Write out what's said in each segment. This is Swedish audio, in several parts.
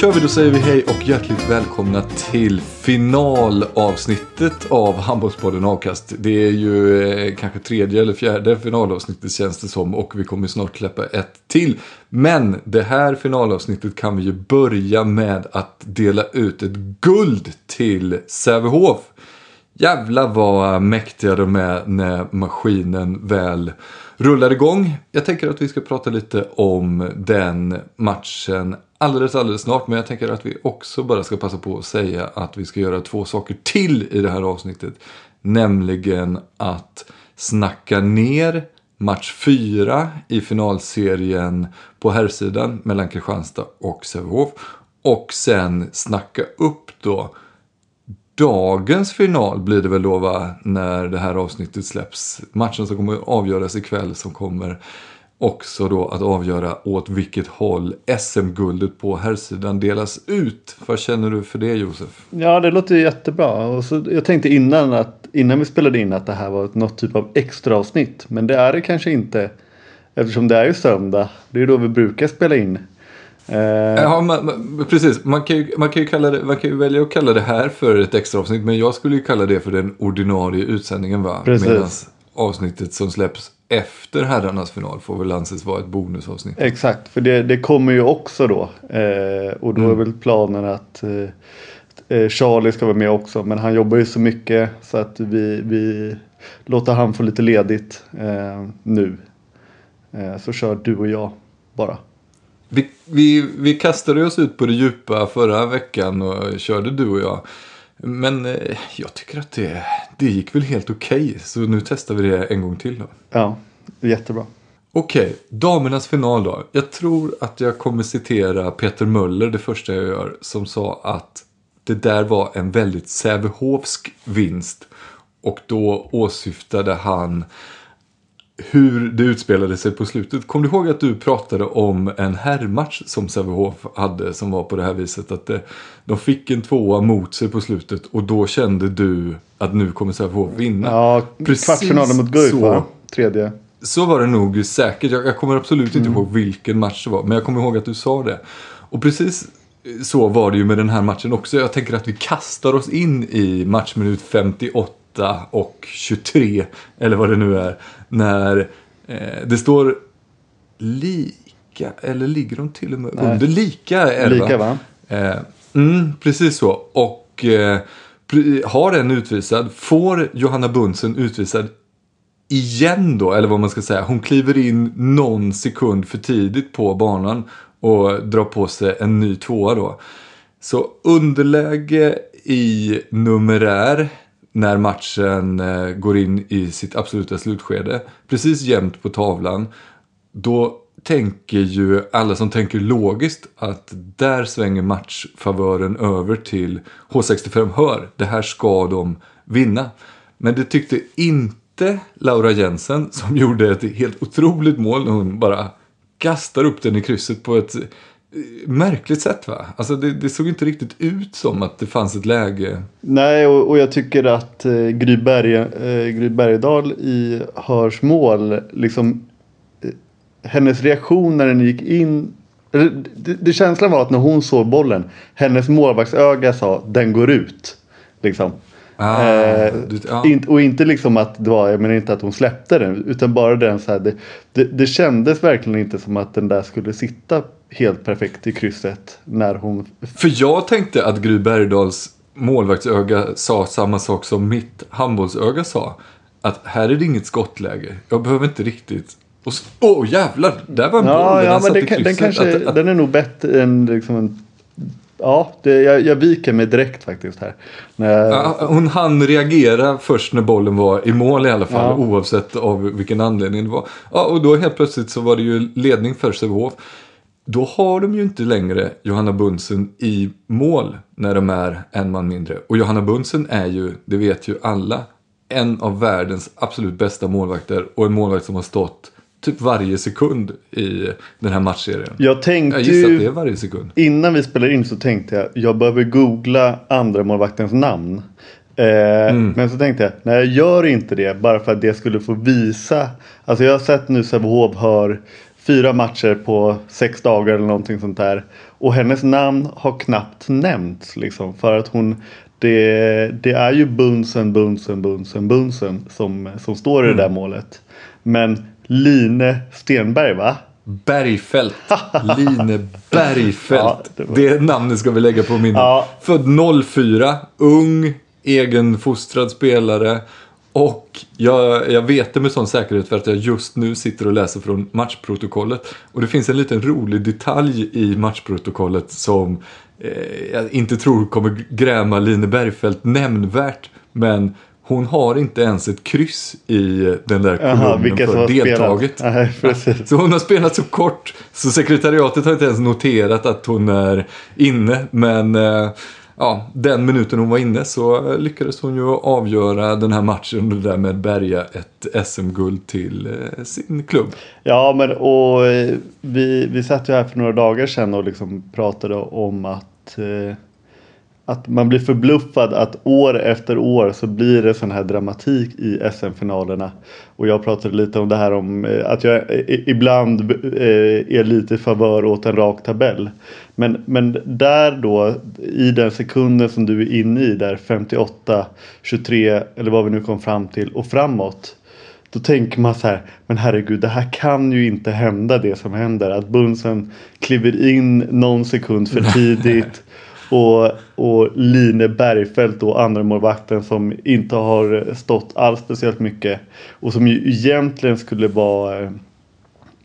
kör vi, då säger vi hej och hjärtligt välkomna till finalavsnittet av Handbollspodden Avkast. Det är ju eh, kanske tredje eller fjärde finalavsnittet känns det som och vi kommer snart släppa ett till. Men det här finalavsnittet kan vi ju börja med att dela ut ett guld till Sävehof. Jävlar vad mäktiga de är när maskinen väl rullar igång. Jag tänker att vi ska prata lite om den matchen alldeles, alldeles snart. Men jag tänker att vi också bara ska passa på att säga att vi ska göra två saker till i det här avsnittet. Nämligen att snacka ner match 4 i finalserien på herrsidan mellan Kristianstad och Sävehof. Och sen snacka upp då dagens final blir det väl då va, när det här avsnittet släpps. Matchen som kommer avgöras ikväll som kommer också då att avgöra åt vilket håll SM-guldet på herrsidan delas ut. Vad känner du för det Josef? Ja det låter ju jättebra. Och så, jag tänkte innan, att, innan vi spelade in att det här var något typ av extra avsnitt. Men det är det kanske inte. Eftersom det är ju söndag. Det är då vi brukar spela in. Eh... Ja, man, precis. Man kan, ju, man, kan ju kalla det, man kan ju välja att kalla det här för ett extra avsnitt. Men jag skulle ju kalla det för den ordinarie utsändningen va? Precis. Medan avsnittet som släpps efter herrarnas final får väl anses vara ett bonusavsnitt. Exakt, för det, det kommer ju också då. Eh, och då mm. är väl planen att eh, eh, Charlie ska vara med också. Men han jobbar ju så mycket så att vi, vi låter han få lite ledigt eh, nu. Eh, så kör du och jag bara. Vi, vi, vi kastade oss ut på det djupa förra veckan och körde du och jag. Men eh, jag tycker att det, det gick väl helt okej. Okay, så nu testar vi det en gång till då. Ja, jättebra. Okej, okay, damernas final då. Jag tror att jag kommer citera Peter Möller det första jag gör. Som sa att det där var en väldigt Sävehofsk vinst. Och då åsyftade han hur det utspelade sig på slutet. Kommer du ihåg att du pratade om en herrmatch som Sävehof hade som var på det här viset? Att de fick en tvåa mot sig på slutet och då kände du att nu kommer Sävehof vinna. Ja, kvartsfinalen mot Guif va? Tredje. Så var det nog säkert. Jag, jag kommer absolut inte mm. ihåg vilken match det var. Men jag kommer ihåg att du sa det. Och precis så var det ju med den här matchen också. Jag tänker att vi kastar oss in i matchminut 58 och 23. Eller vad det nu är när eh, det står lika, eller ligger de till och med Nej. under? Lika är Lika va? Eh, mm, precis så. Och eh, har en utvisad, får Johanna Bunsen utvisad igen då, eller vad man ska säga. Hon kliver in någon sekund för tidigt på banan och drar på sig en ny tvåa då. Så underläge i numerär när matchen eh, går in i sitt absoluta slutskede. Precis jämnt på tavlan. Då tänker ju alla som tänker logiskt att där svänger matchfavören över till H65 Hör. Det här ska de vinna. Men det tyckte inte Laura Jensen som gjorde ett helt otroligt mål när hon bara kastar upp den i krysset på ett märkligt sätt va? Alltså det, det, såg inte riktigt ut som att det fanns ett läge. Nej och, och jag tycker att eh, Gry, Berge, eh, Gry Bergdahl i Hörs mål liksom eh, hennes reaktion när den gick in det, det, det, känslan var att när hon såg bollen hennes målvaktsöga sa den går ut. Liksom. Ah, eh, du, ah. in, och inte liksom att det var, jag menar inte att hon släppte den utan bara den så här, det, det, det kändes verkligen inte som att den där skulle sitta helt perfekt i krysset när hon... För jag tänkte att Gry Bergdahls målvaktsöga sa samma sak som mitt handbollsöga sa. Att här är det inget skottläge. Jag behöver inte riktigt... Åh oh, jävlar! Där var en ja, boll. Ja, men den, den, kanske, att, att... den är nog bättre än liksom en Ja, det, jag, jag viker mig direkt faktiskt här. Jag... Ja, hon hann reagera först när bollen var i mål i alla fall. Ja. Oavsett av vilken anledning det var. Ja, och då helt plötsligt så var det ju ledning för Sävehof. Då har de ju inte längre Johanna Bunsen i mål när de är en man mindre. Och Johanna Bunsen är ju, det vet ju alla, en av världens absolut bästa målvakter och en målvakt som har stått typ varje sekund i den här matchserien. Jag tänkte jag gissar att det är varje sekund. Innan vi spelar in så tänkte jag jag behöver googla andra målvaktens namn. Eh, mm. Men så tänkte jag, nej jag gör inte det bara för att det skulle få visa. Alltså jag har sett nu Sävehof har fyra matcher på sex dagar eller någonting sånt där. Och hennes namn har knappt nämnts liksom för att hon det, det är ju Bunsen, Bunsen, Bunsen, Bunsen som, som står i det där Mm. målet. Men Line Stenberg va? Bergfält. Line Bergfält. Ja, det det, var- namnet ska vi lägga på minnet. Ja. Född 04, ung, egenfostrad spelare. Och jag, jag vet det med sån säkerhet för att jag just nu sitter och läser från matchprotokollet. Och det finns en liten rolig detalj i matchprotokollet som eh, jag inte tror kommer gräma Line Bergfält nämnvärt. Men hon har inte ens ett kryss i den där kolumnen för deltaget. Nej. Så hon har spelat så kort så sekretariatet har inte ens noterat att hon är inne. Men eh, ja, den minuten hon var inne så lyckades hon ju avgöra den här matchen och därmed bärga ett SM-guld till eh, sin klubb. Ja, men och eh, vi, vi satt ju här för några dagar sedan och liksom pratade om att, eh, att man blir förbluffad att år efter år så blir det sån här dramatik i SM-finalerna. Och jag pratade lite om det här om eh, att jag i- ibland eh, är lite i favör åt en rak tabell. Men, men där då, i den sekunden som du är inne i där 58, 23 eller vad vi nu kom fram till och framåt. Då tänker man så här, men herregud, det här kan ju inte hända det som händer. Att Bunsen kliver in någon sekund för tidigt. Och, och Line Bergfeldt då, andra målvakten som inte har stått alls speciellt mycket. Och som ju egentligen skulle vara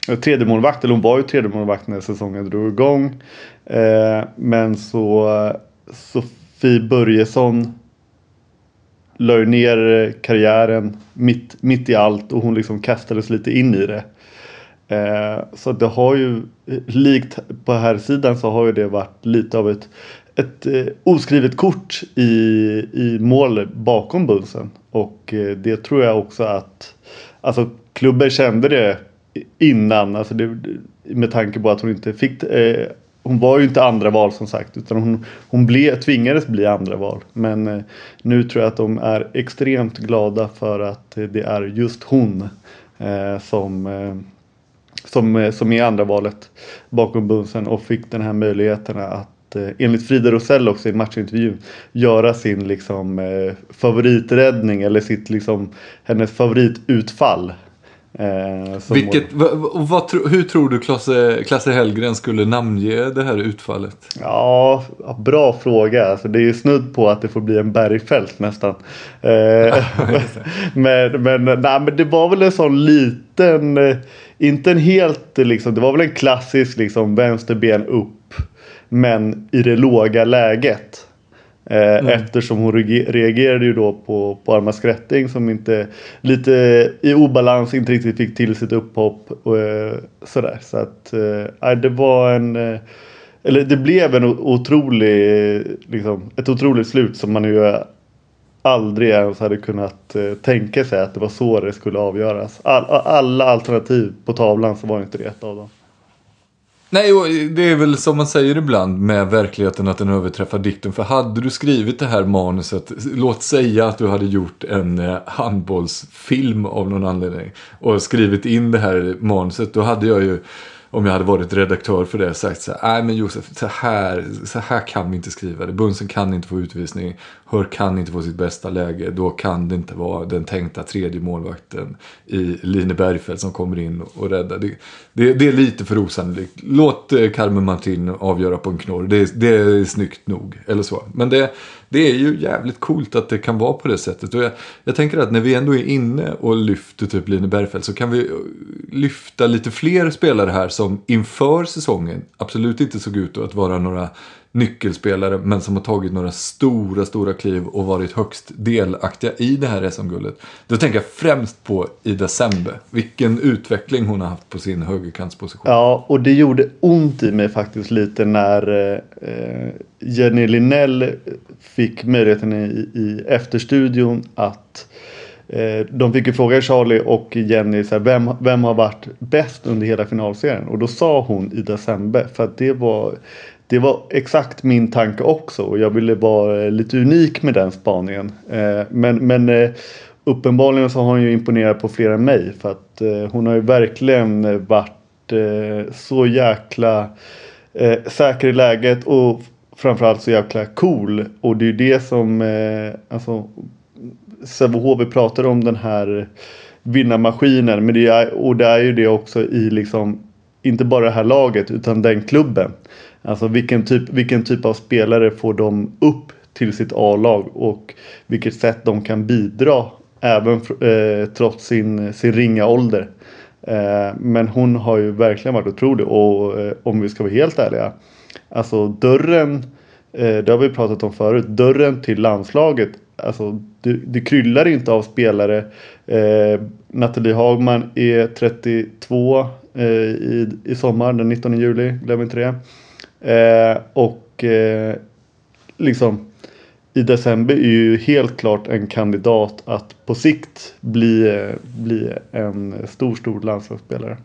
eh, tredje målvakt, eller hon var ju tredje målvakt när säsongen drog igång. Eh, men så Sofie Börjesson la ju ner karriären mitt, mitt i allt och hon liksom kastades lite in i det. Eh, så det har ju, likt på här sidan så har ju det varit lite av ett, ett eh, oskrivet kort i, i mål bakom Bunsen. Och eh, det tror jag också att alltså, klubben kände det innan. Alltså det, med tanke på att hon inte fick eh, hon var ju inte andra val som sagt utan hon, hon ble, tvingades bli andra val. Men eh, nu tror jag att de är extremt glada för att eh, det är just hon eh, som, eh, som, eh, som är andra valet bakom Bunsen och fick den här möjligheten att eh, enligt Frida Rosell också i matchintervjun göra sin liksom eh, favoriträddning eller sitt liksom hennes favoritutfall. Eh, Vilket, vad, tro- hur tror du Klasse, Klasse Hellgren skulle namnge det här utfallet? Ja, bra fråga. Alltså, det är ju snudd på att det får bli en bergfält nästan. Eh, men, men, nej, men det var väl en sån liten, eh, inte en helt liksom, det var väl en klassisk liksom vänsterben upp. Men i det låga läget. Eh, Eftersom hon reager- reagerade ju då på, på Alma Skrätting som inte lite i obalans inte riktigt fick till sitt upphopp. Och, eh, sådär. Så att eh, det var en eh, eller det blev en otrolig, liksom, ett otroligt slut som man ju aldrig ens hade kunnat eh, tänka sig att det var så det skulle avgöras. All, alla alternativ på tavlan så var inte det ett av dem. Nej, och det är väl som man säger ibland med verkligheten att den överträffar dikten. För hade du skrivit det här manuset, låt säga att du hade gjort en eh, handbollsfilm av någon anledning och skrivit in det här manuset, då hade jag ju om jag hade varit redaktör för det sagt så här, nej men Josef, så här, så här kan vi inte skriva det. Bunsen kan inte få utvisning, Hör kan inte få sitt bästa läge, då kan det inte vara den tänkta tredje målvakten i Line Bergfeldt som kommer in och räddar. Det, det, det är lite för osannolikt. Låt eh, Carmen Martin avgöra på en knorr, det, det är snyggt nog. Eller så. Men det, det är ju jävligt coolt att det kan vara på det sättet. Och jag, jag tänker att när vi ändå är inne och lyfter typ Line Bergfeldt så kan vi eh, lyfta lite fler spelare här som inför säsongen absolut inte såg ut att vara några nyckelspelare men som har tagit några stora, stora kliv och varit högst delaktiga i det här SM-guldet. Då tänker jag främst på Ida Sembe. Vilken utveckling hon har haft på sin högerkantsposition. Ja, och det gjorde ont i mig faktiskt lite när eh, Jenny Linnell fick möjligheten i, i efterstudion att eh, de fick ju fråga Charlie och Jenny så här, vem, vem har varit bäst under hela finalserien? Och då sa hon Ida Sembe för att det var det var exakt min tanke också och jag ville vara lite unik med den spaningen. Eh, men men eh, uppenbarligen så har hon ju imponerat på fler än mig för att eh, hon har ju verkligen varit så jäkla säker i läget och framförallt så jäkla cool. Och det är ju det som, alltså Sävehof, pratade pratar om den här vinnarmaskinen. Men det är, och det är ju det också i liksom, inte bara det här laget utan den klubben. Alltså vilken typ, vilken typ av spelare får de upp till sitt A-lag och vilket sätt de kan bidra även eh, trots sin, sin ringa ålder. Eh, men hon har ju verkligen varit otrolig och eh, om vi ska vara helt ärliga. Alltså dörren, eh, det har vi pratat om förut, dörren till landslaget. Alltså det, det kryllar inte av spelare. Eh, Nathalie Hagman är 32 eh, i, i sommar, den 19 juli, glöm inte det. Eh, och eh, liksom i december är ju helt klart en kandidat att på sikt bli, eh, bli en stor, stor landslagsspelare.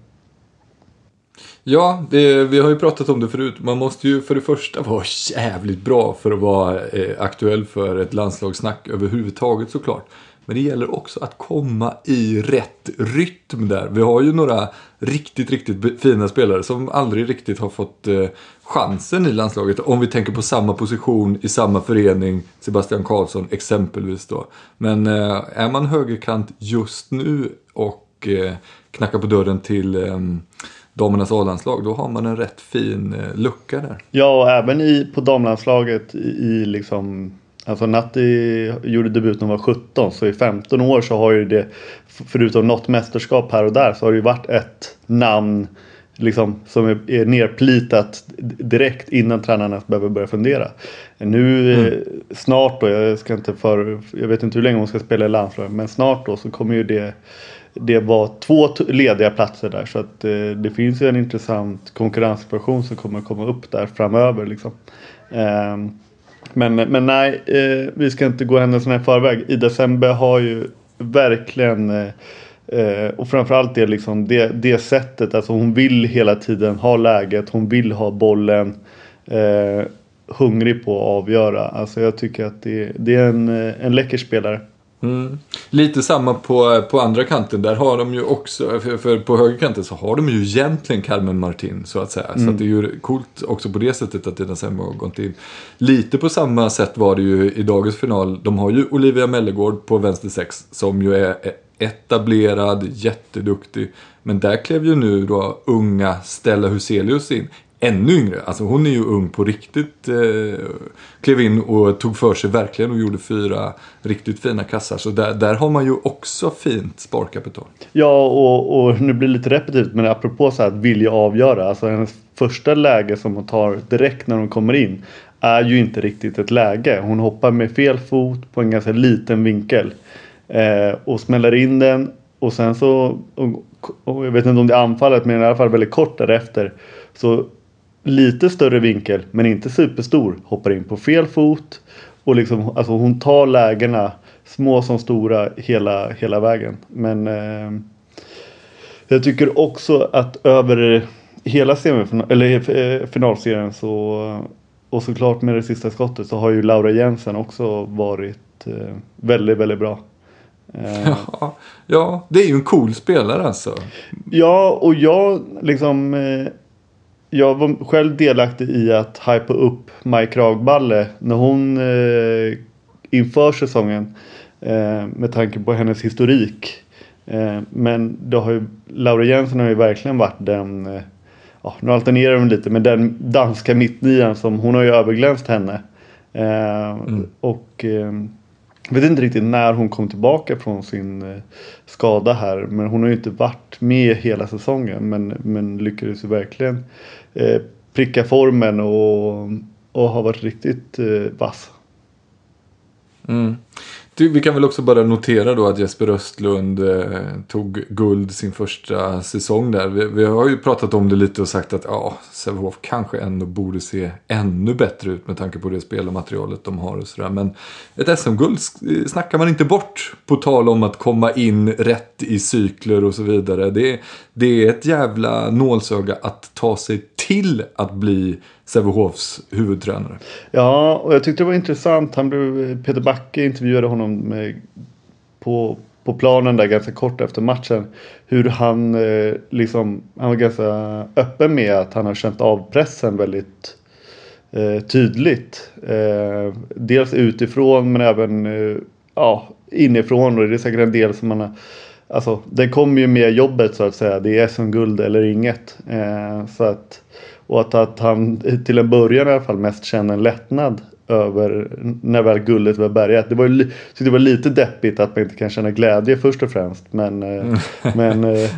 Ja, det, vi har ju pratat om det förut. Man måste ju för det första vara jävligt bra för att vara eh, aktuell för ett landslagssnack överhuvudtaget såklart. Men det gäller också att komma i rätt rytm där. Vi har ju några riktigt, riktigt fina spelare som aldrig riktigt har fått eh, chansen i landslaget. Om vi tänker på samma position i samma förening, Sebastian Karlsson exempelvis då. Men eh, är man högerkant just nu och eh, knackar på dörren till ehm, damernas A-landslag, då har man en rätt fin lucka där. Ja, och även i, på damlandslaget i, i liksom Alltså Natti gjorde debut när hon var 17 så i 15 år så har ju det förutom något mästerskap här och där så har det ju varit ett namn liksom, som är, är nerplitat direkt innan tränarna behöver börja fundera. Nu mm. snart då, jag ska inte för, jag vet inte hur länge hon ska spela i landslaget men snart då så kommer ju det det var två lediga platser där så att eh, det finns ju en intressant konkurrenssituation som kommer komma upp där framöver liksom. Eh, men, men nej, eh, vi ska inte gå händelserna i förväg. I december har ju verkligen eh, eh och framförallt det, liksom, det, det sättet. Alltså hon vill hela tiden ha läget. Hon vill ha bollen. Eh, hungrig på att avgöra. Alltså jag tycker att det, det är en, eh, en läcker spelare. Mm. Lite samma på, på andra kanten. Där har de ju också, för, för på högerkanten så har de ju egentligen Carmen Martin så att säga. Mm. Så att det är ju coolt också på det sättet att Dina Sembo har gått in. Lite på samma sätt var det ju i dagens final. De har ju Olivia Mellegård på vänster sex som ju är etablerad, jätteduktig. Men där klev ju nu då unga Stella Huselius in ännu yngre. Alltså hon är ju ung på riktigt. Eh, klev in och tog för sig verkligen och gjorde fyra riktigt fina kassar. Så där, där har man ju också fint sparkapital. Ja, och, och nu blir det lite repetitivt men apropå så här att vilja avgöra. Alltså hennes första läge som hon tar direkt när hon kommer in är ju inte riktigt ett läge. Hon hoppar med fel fot på en ganska liten vinkel. Eh, och smäller in den och sen så, och, och jag vet inte om det är anfallet men i alla fall väldigt kort därefter. Så lite större vinkel men inte superstor. Hoppar in på fel fot. Och liksom, alltså hon tar lägena små som stora hela, hela vägen. Men eh, jag tycker också att över hela semifinal, eller, eh, finalserien så och såklart med det sista skottet så har ju Laura Jensen också varit eh, väldigt, väldigt bra. Eh, ja, ja, det är ju en cool spelare alltså. Ja, och jag liksom eh, jag var själv delaktig i att hypa upp Maj Kragballe när hon eh, inför säsongen. Eh, med tanke på hennes historik. Eh, men då har ju Laura Jensen har ju verkligen varit den, eh, ja, nu alternerar hon lite, men den danska mittnian som hon har ju överglänst henne. Eh, mm. Och eh, vet inte riktigt när hon kom tillbaka från sin eh, skada här. Men hon har ju inte varit med hela säsongen. Men, men lyckades ju verkligen eh, pricka formen och, och har varit riktigt eh, vass. Mm. Vi kan väl också bara notera då att Jesper Östlund eh, tog guld sin första säsong där. Vi, vi, har ju pratat om det lite och sagt att ja, Sävehof kanske ändå borde se ännu bättre ut med tanke på det spelarmaterialet de har och sådär. Men ett SM-guld eh, snackar man inte bort på tal om att komma in rätt i cykler och så vidare. Det, det är ett jävla nålsöga att ta sig till att bli Sävehofs huvudtränare. Ja, och jag tyckte det var intressant. Han blev, Peter Backe intervjuade honom med, på, på planen där ganska kort efter matchen. Hur han eh, liksom, han var ganska öppen med att han har känt av pressen väldigt eh, tydligt. Eh, dels utifrån men även eh, ja, inifrån och det är säkert en del som man har Alltså den kommer ju med jobbet så att säga. Det är som guld eller inget. Eh, så att, och att, att han till en början i alla fall mest känner en lättnad över när väl guldet var bärgat. Det var, ju, det var lite deppigt att man inte kan känna glädje först och främst. Men, mm. men, eh,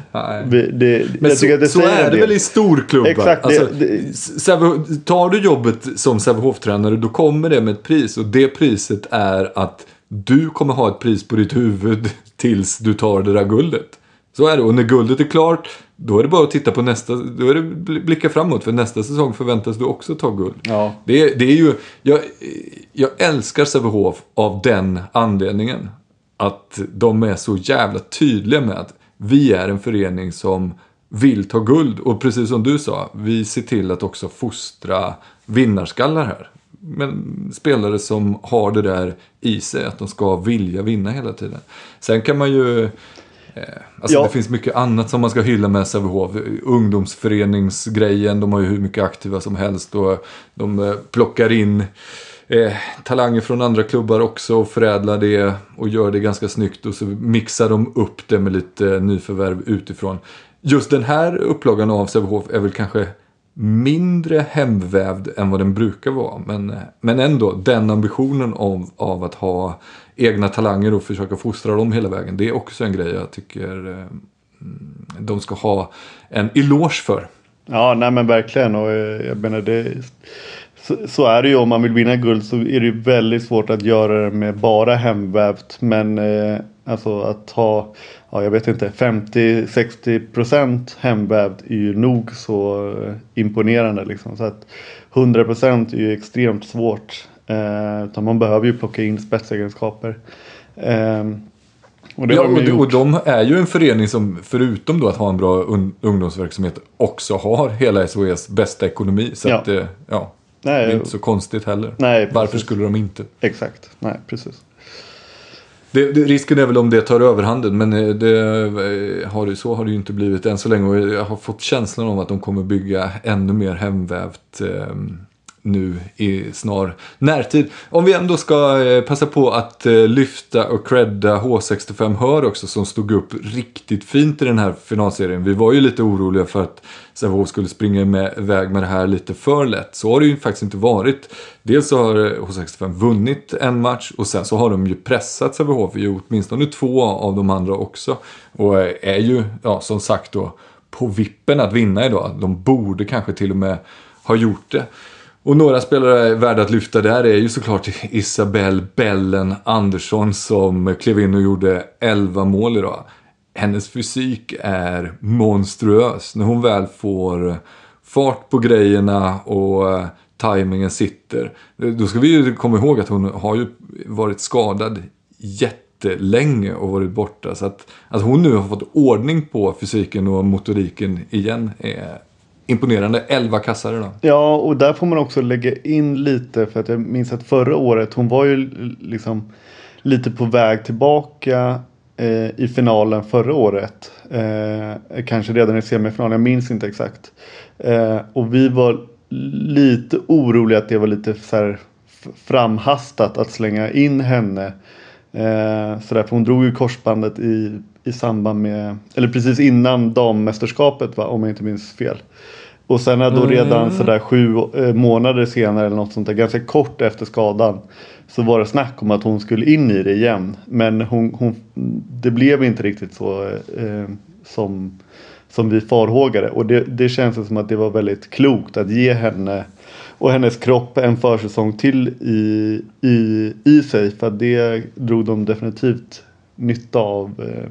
vi, det, men så, det så är det väl i storklubbar. Exakt, alltså, det, tar du jobbet som Sävehof-tränare då kommer det med ett pris och det priset är att du kommer ha ett pris på ditt huvud tills du tar det där guldet. Så är det. Och när guldet är klart, då är det bara att titta på nästa. Då är det blicka framåt. För nästa säsong förväntas du också ta guld. Ja. Det, det är ju, jag, jag älskar Sävehof av den anledningen. Att de är så jävla tydliga med att vi är en förening som vill ta guld. Och precis som du sa, vi ser till att också fostra vinnarskallar här men spelare som har det där i sig, att de ska vilja vinna hela tiden. Sen kan man ju... Eh, alltså ja. det finns mycket annat som man ska hylla med Sävehof. Ungdomsföreningsgrejen, de har ju hur mycket aktiva som helst och de eh, plockar in eh, talanger från andra klubbar också och förädlar det och gör det ganska snyggt och så mixar de upp det med lite nyförvärv utifrån. Just den här upplagan av Sävehof är väl kanske mindre hemvävd än vad den brukar vara. Men, men ändå, den ambitionen av, av att ha egna talanger och försöka fostra dem hela vägen. Det är också en grej jag tycker eh, mm, de ska ha en eloge för. Ja, nej men verkligen. Och eh, jag menar det, så, så, är det ju om man vill vinna guld så är det väldigt svårt att göra det med bara hemvävt. Men eh, alltså att ha ja, jag vet inte, 50-60% hemvävt är ju nog så eh, imponerande. Liksom. Så att 100% är ju extremt svårt. Eh, utan man behöver ju plocka in spetsegenskaper. Eh, och, ja, och, de, och, de är ju en förening som förutom då att ha en bra un ungdomsverksamhet också har hela SOEs bästa ekonomi. Så ja. att, eh, ja, Nej, det är inte så konstigt heller. Nej, Varför skulle de inte? Exakt, nej precis. Det, det, risken är väl om det tar överhanden men eh, det, har, så har det ju inte blivit än så länge. Och jag har fått känslan av att de kommer bygga ännu mer hemvävt eh, nu i snar närtid. Om vi ändå ska eh, passa på att eh, lyfta och credda H65 Hör också som stod upp riktigt fint i den här finalserien. Vi var ju lite oroliga för att Sävehof skulle springa med, iväg med det här lite för lätt. Så har det ju faktiskt inte varit. Dels så har eh, H65 vunnit en match och sen så har de ju pressat Sävehof i åtminstone två av de andra också. Och är ju, ja som sagt då, på vippen att vinna idag. De borde kanske till och med ha gjort det. Och några spelare värda att lyfta där är ju såklart Isabelle Bellen Andersson som klev in och gjorde 11 mål idag. Hennes fysik är monstruös. När hon väl får fart på grejerna och eh, tajmingen sitter. Då ska vi ju komma ihåg att hon har ju varit skadad jättelänge och varit borta. Så att, att hon nu har fått ordning på fysiken och motoriken igen är imponerande. 11 kassar idag. Ja, och där får man också lägga in lite. För att jag minns att förra året, hon var ju liksom lite på väg tillbaka eh, i finalen förra året. Eh, kanske redan i semifinalen, jag minns inte exakt. Eh, och vi var lite oroliga att det var lite så här framhastat att slänga in henne. Eh, så därför hon drog ju korsbandet i, i samband med, eller precis innan dammästerskapet va, om jag inte minns fel. Och sen är då redan mm. sådär sju eh, månader senare eller något sånt där, ganska kort efter skadan. Så var det snack om att hon skulle in i det igen. Men hon, hon det blev inte riktigt så eh, som, som vi farhågade. Och det, det känns som att det var väldigt klokt att ge henne och hennes kropp en försäsong till i, i, i sig. För det drog de definitivt nytta av eh,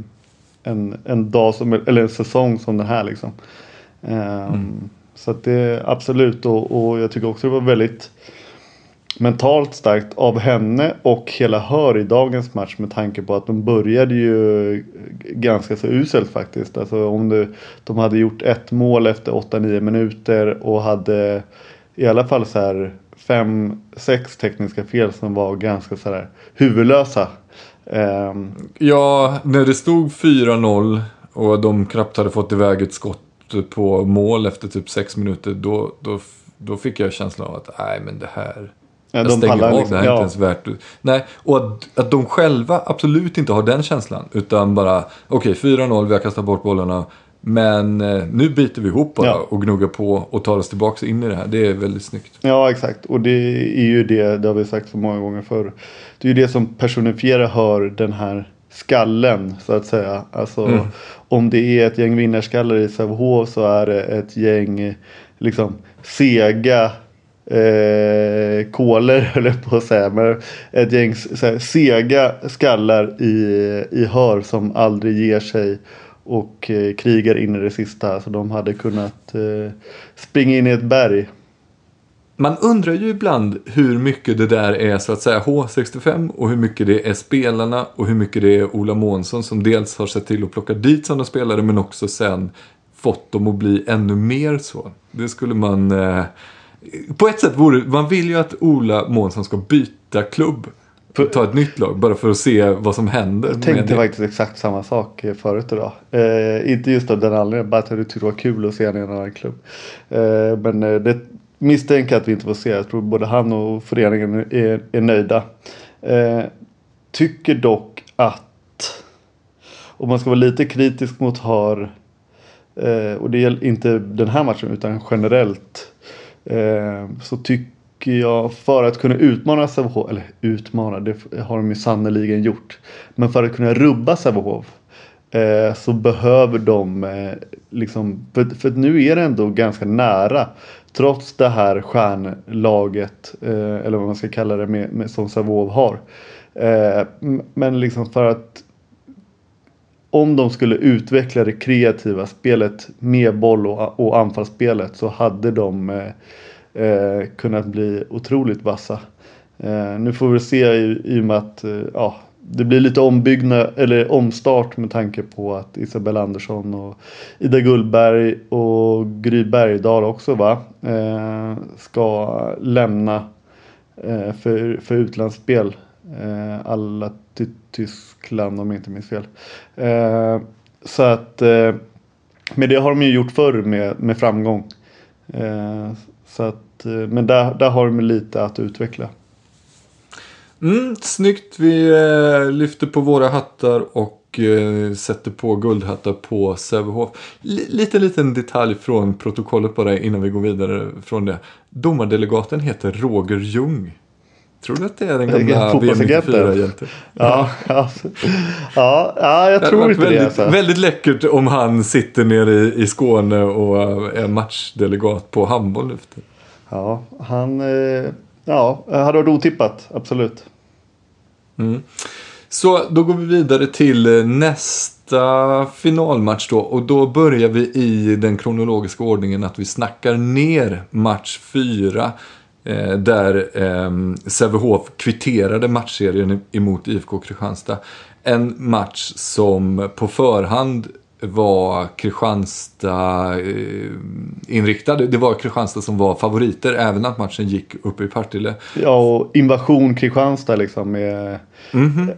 en, en dag som, eller en säsong som den här liksom. Um, mm. Så att det absolut och, och jag tycker också det var väldigt mentalt starkt av henne och hela Hör i dagens match med tanke på att de började ju ganska så uselt faktiskt. Alltså om du, de hade gjort ett mål efter 8-9 minuter och hade i alla fall så här fem, sex tekniska fel som var ganska så här huvudlösa. Um... Ja, när det stod 4-0 och de knappt hade fått iväg ett skott på mål efter typ sex minuter. Då, då, då fick jag känslan av att nej men det här. Ja, jag de stänger pallar av, liksom, det här är ja. inte ens värt. Nej, och att, att de själva absolut inte har den känslan. Utan bara, okej 4-0, vi har kastat bort bollarna. Men eh, nu biter vi ihop bara Ja. och gnuggar på och tar oss tillbaka in i det här. Det är väldigt snyggt. Ja, exakt. Och det är ju det, det har vi sagt så många gånger förr. Det är ju det som personifierar hör den här skallen, så att säga. Alltså, Mm. om det är ett gäng vinnarskallar i Sävehof så är det ett gäng liksom sega eh, koler, höll jag på att säga. Men ett gäng här, sega skallar i, i hör som aldrig ger sig och eh, krigar in i det sista. Så de hade kunnat eh, springa in i ett berg. Man undrar ju ibland hur mycket det där är så att säga H65 och hur mycket det är spelarna och hur mycket det är Ola Månsson som dels har sett till att plocka dit sådana spelare men också sen fått dem att bli ännu mer så. Det skulle man... Eh, på ett sätt vore Man vill ju att Ola Månsson ska byta klubb. Ta ett nytt lag bara för att se vad som händer. Jag tänkte faktiskt exakt samma sak förut idag. Eh, inte just av den anledningen, bara att jag tyckte det var kul att se honom i en annan klubb. Eh, men eh, det misstänker att vi inte får se. Jag tror både han och föreningen är, är nöjda. Eh, tycker dock att om man ska vara lite kritisk mot Har eh, och det gäller inte den här matchen utan generellt eh, så tycker jag för att kunna utmana Sävehof, eller utmana, det har de ju sannerligen gjort. Men för att kunna rubba Sävehof eh, så behöver de eh, liksom, för, för nu är det ändå ganska nära. Trots det här stjärnlaget, eh, eller vad man ska kalla det, med, med, som Savov har. Eh, men liksom för att om de skulle utveckla det kreativa spelet med boll och, och anfallsspelet så hade de eh, eh, kunnat bli otroligt vassa. Eh, nu får vi se i, i och med att eh, ja, det blir lite ombyggnad eller omstart med tanke på att Isabella Andersson och Ida Gullberg och Gry Bergdahl också va eh, ska lämna eh, för, för utlandsspel. Eh, alla till Tyskland om jag inte minns fel. Eh, så att eh, men det har de ju gjort förr med, med framgång. Eh, så att, eh, men där, där har de lite att utveckla. Mm, snyggt. Vi eh, lyfter på våra hattar och eh, sätter på guldhattar på Sävehof. L- lite liten detalj från protokollet bara innan vi går vidare från det. Domardelegaten heter Roger Ljung. Tror du att det är den gamla VM Fotbollsagenten. 94-hjälten? Ja, ja, ja, ja jag Det tror inte det. väldigt, Alltså. väldigt läckert om han sitter nere i, i Skåne och är matchdelegat på handboll nu. Ja, han eh, ja, hade varit otippat, absolut. Mm. Så då går vi vidare till eh, nästa finalmatch då. Och då börjar vi i den kronologiska ordningen att vi snackar ner match 4. Eh, där eh, Sävehof kvitterade matchserien emot IFK Kristianstad. En match som på förhand var Kristianstad eh, inriktad. Det var Kristianstad som var favoriter även att matchen gick upp i Partille. Ja, och invasion Kristianstad liksom med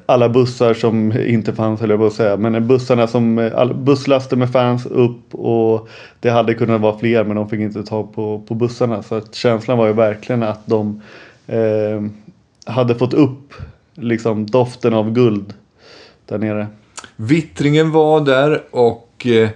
alla bussar som inte fanns, eller jag på att säga. Men bussarna som, all, busslaster med fans upp och det hade kunnat vara fler men de fick inte ta på, på bussarna. Så att känslan var ju verkligen att de eh, hade fått upp liksom doften av guld där nere. Vittringen var där och eh,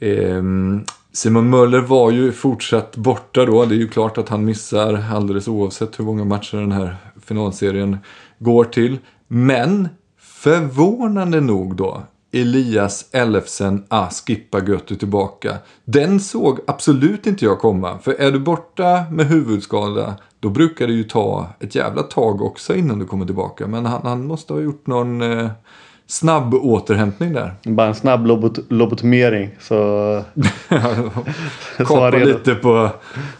ehm, Simon Möller var ju fortsatt borta då. Det är ju klart att han missar alldeles oavsett hur många matcher den här finalserien går till. Men förvånande nog då Elias Ellefsen ah, skippa Götu tillbaka. Den såg absolut inte jag komma. För är du borta med huvudskada då brukar det ju ta ett jävla tag också innan du kommer tillbaka. Men han, han måste ha gjort någon eh, snabb återhämtning där. Bara en snabb lobot lobotomering så, redo. lite på...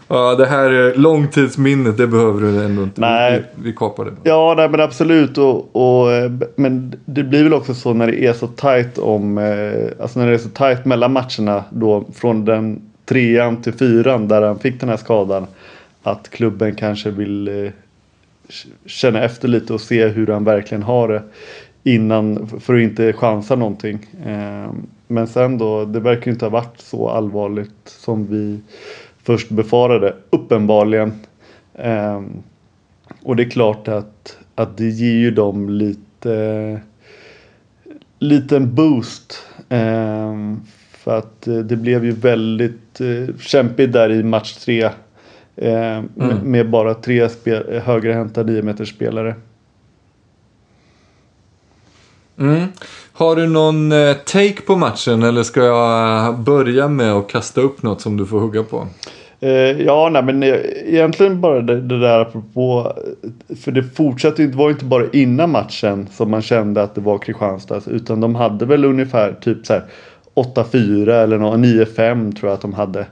Ja, det här eh, långtidsminnet, det behöver du ändå inte. Nej. Vi, vi kapar det. Ja, nej, men absolut. Och, och, eh, men det blir väl också så när det är så tajt om, eh, alltså när det är så tajt mellan matcherna då från den trean till fyran där han fick den här skadan. Att klubben kanske vill känna efter lite och se hur han verkligen har det innan för att inte chansa någonting. Eh, men sen då, det verkar inte ha varit så allvarligt som vi först befarade, uppenbarligen. Eh, och det är klart att, att det ger ju dem lite liten boost. Eh, för att det blev ju väldigt kämpigt där i match tre. Mm. med, bara tre högerhänta 9 meters spelare. Mm. Har du någon eh, take på matchen eller ska jag börja med att kasta upp något som du får hugga på? Eh, ja, nej, men eh, egentligen bara det, det där apropå. För det fortsatte ju, det var ju inte bara innan matchen som man kände att det var Kristianstads. Utan de hade väl ungefär typ så här 8-4 eller 9-5 tror jag att de hade.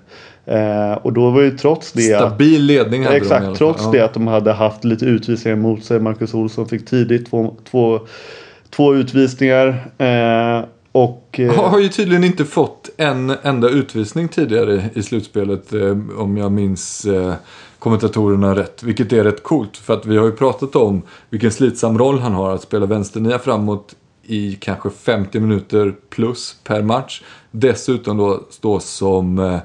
Eh, och då var ju trots det. Stabil ledning hade exakt, de Exakt, trots ja. det att de hade haft lite utvisningar mot sig. Marcus Olsson fick tidigt två, två, två utvisningar. Eh, och, eh, har ju tydligen inte fått en enda utvisning tidigare i slutspelet. Eh, om jag minns eh, kommentatorerna rätt. Vilket är rätt coolt. För att vi har ju pratat om vilken slitsam roll han har att spela vänsternia framåt i kanske 50 minuter plus per match. Dessutom då stå som eh,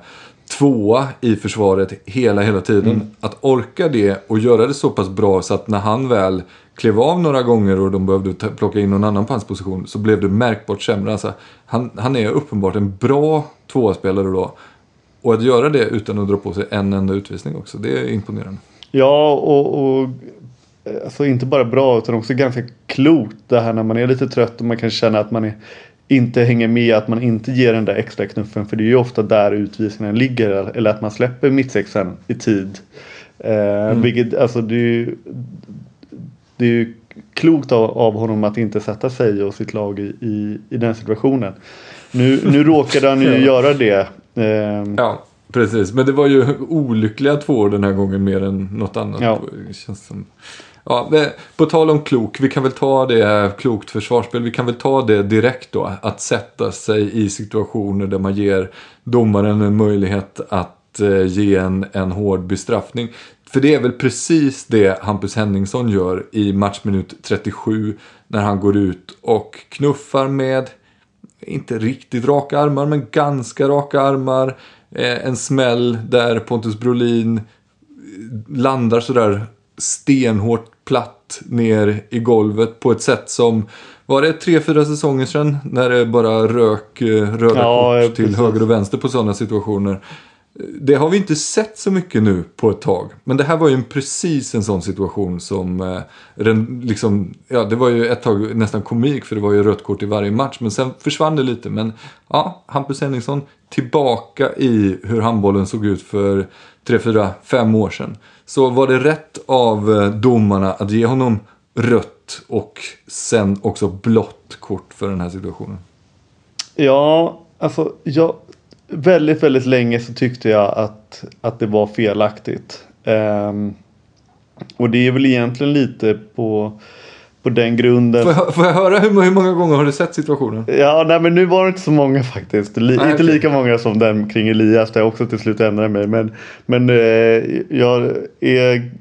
tvåa i försvaret hela, hela tiden. Mm. Att orka det och göra det så pass bra så att när han väl klev av några gånger och de behövde plocka in någon annan på hans position så blev det märkbart sämre. Alltså, han, han är uppenbart en bra tvåspelare då. Och att göra det utan att dra på sig en enda utvisning också, det är imponerande. Ja, och, och alltså inte bara bra utan också ganska klokt. Det här när man är lite trött och man kan känna att man är, inte hänger med, att man inte ger den där extra knuffen. För det är ju ofta där utvisningen ligger. Eller att man släpper mittsexan i tid. Eh, mm. Vilket, alltså det är ju, det är ju klokt av, av honom att inte sätta sig och sitt lag i, i, i den situationen. Nu, nu råkade han ju göra det. Eh, ja. Precis, men det var ju olyckliga två år den här gången mer än något annat. Ja. Känns som. Ja, på tal om klok, vi kan väl ta det klokt försvarsspel. Vi kan väl ta det direkt då. Att sätta sig i situationer där man ger domaren en möjlighet att eh, ge en, en hård bestraffning. För det är väl precis det Hampus Henningsson gör i matchminut 37 när han går ut och knuffar med, inte riktigt raka armar, men ganska raka armar. Eh, en smäll där Pontus Brolin landar sådär stenhårt platt ner i golvet på ett sätt som var det tre, fyra säsonger sedan när det bara rök eh, röda ja, kort till precis. höger och vänster på sådana situationer. Det har vi inte sett så mycket nu på ett tag. Men det här var ju en, precis en sån situation som... Eh, liksom, ja, det var ju ett tag nästan komik för det var ju rött kort i varje match. Men sen försvann det lite. Men ja, Hampus Henningsson tillbaka i hur handbollen såg ut för tre, fyra, fem år sedan. Så var det rätt av eh, domarna att ge honom rött och sen också blått kort för den här situationen? Ja, alltså jag, väldigt, väldigt länge så tyckte jag att, att det var felaktigt. Um, och det är väl egentligen lite på på den grunden. Får jag, får jag höra hur, hur, många gånger har du sett situationen? Ja, nej men nu var det inte så många faktiskt. Li, nej, inte okay. lika många som den kring Elias där jag också till slut ändrade mig. Men, men eh, jag är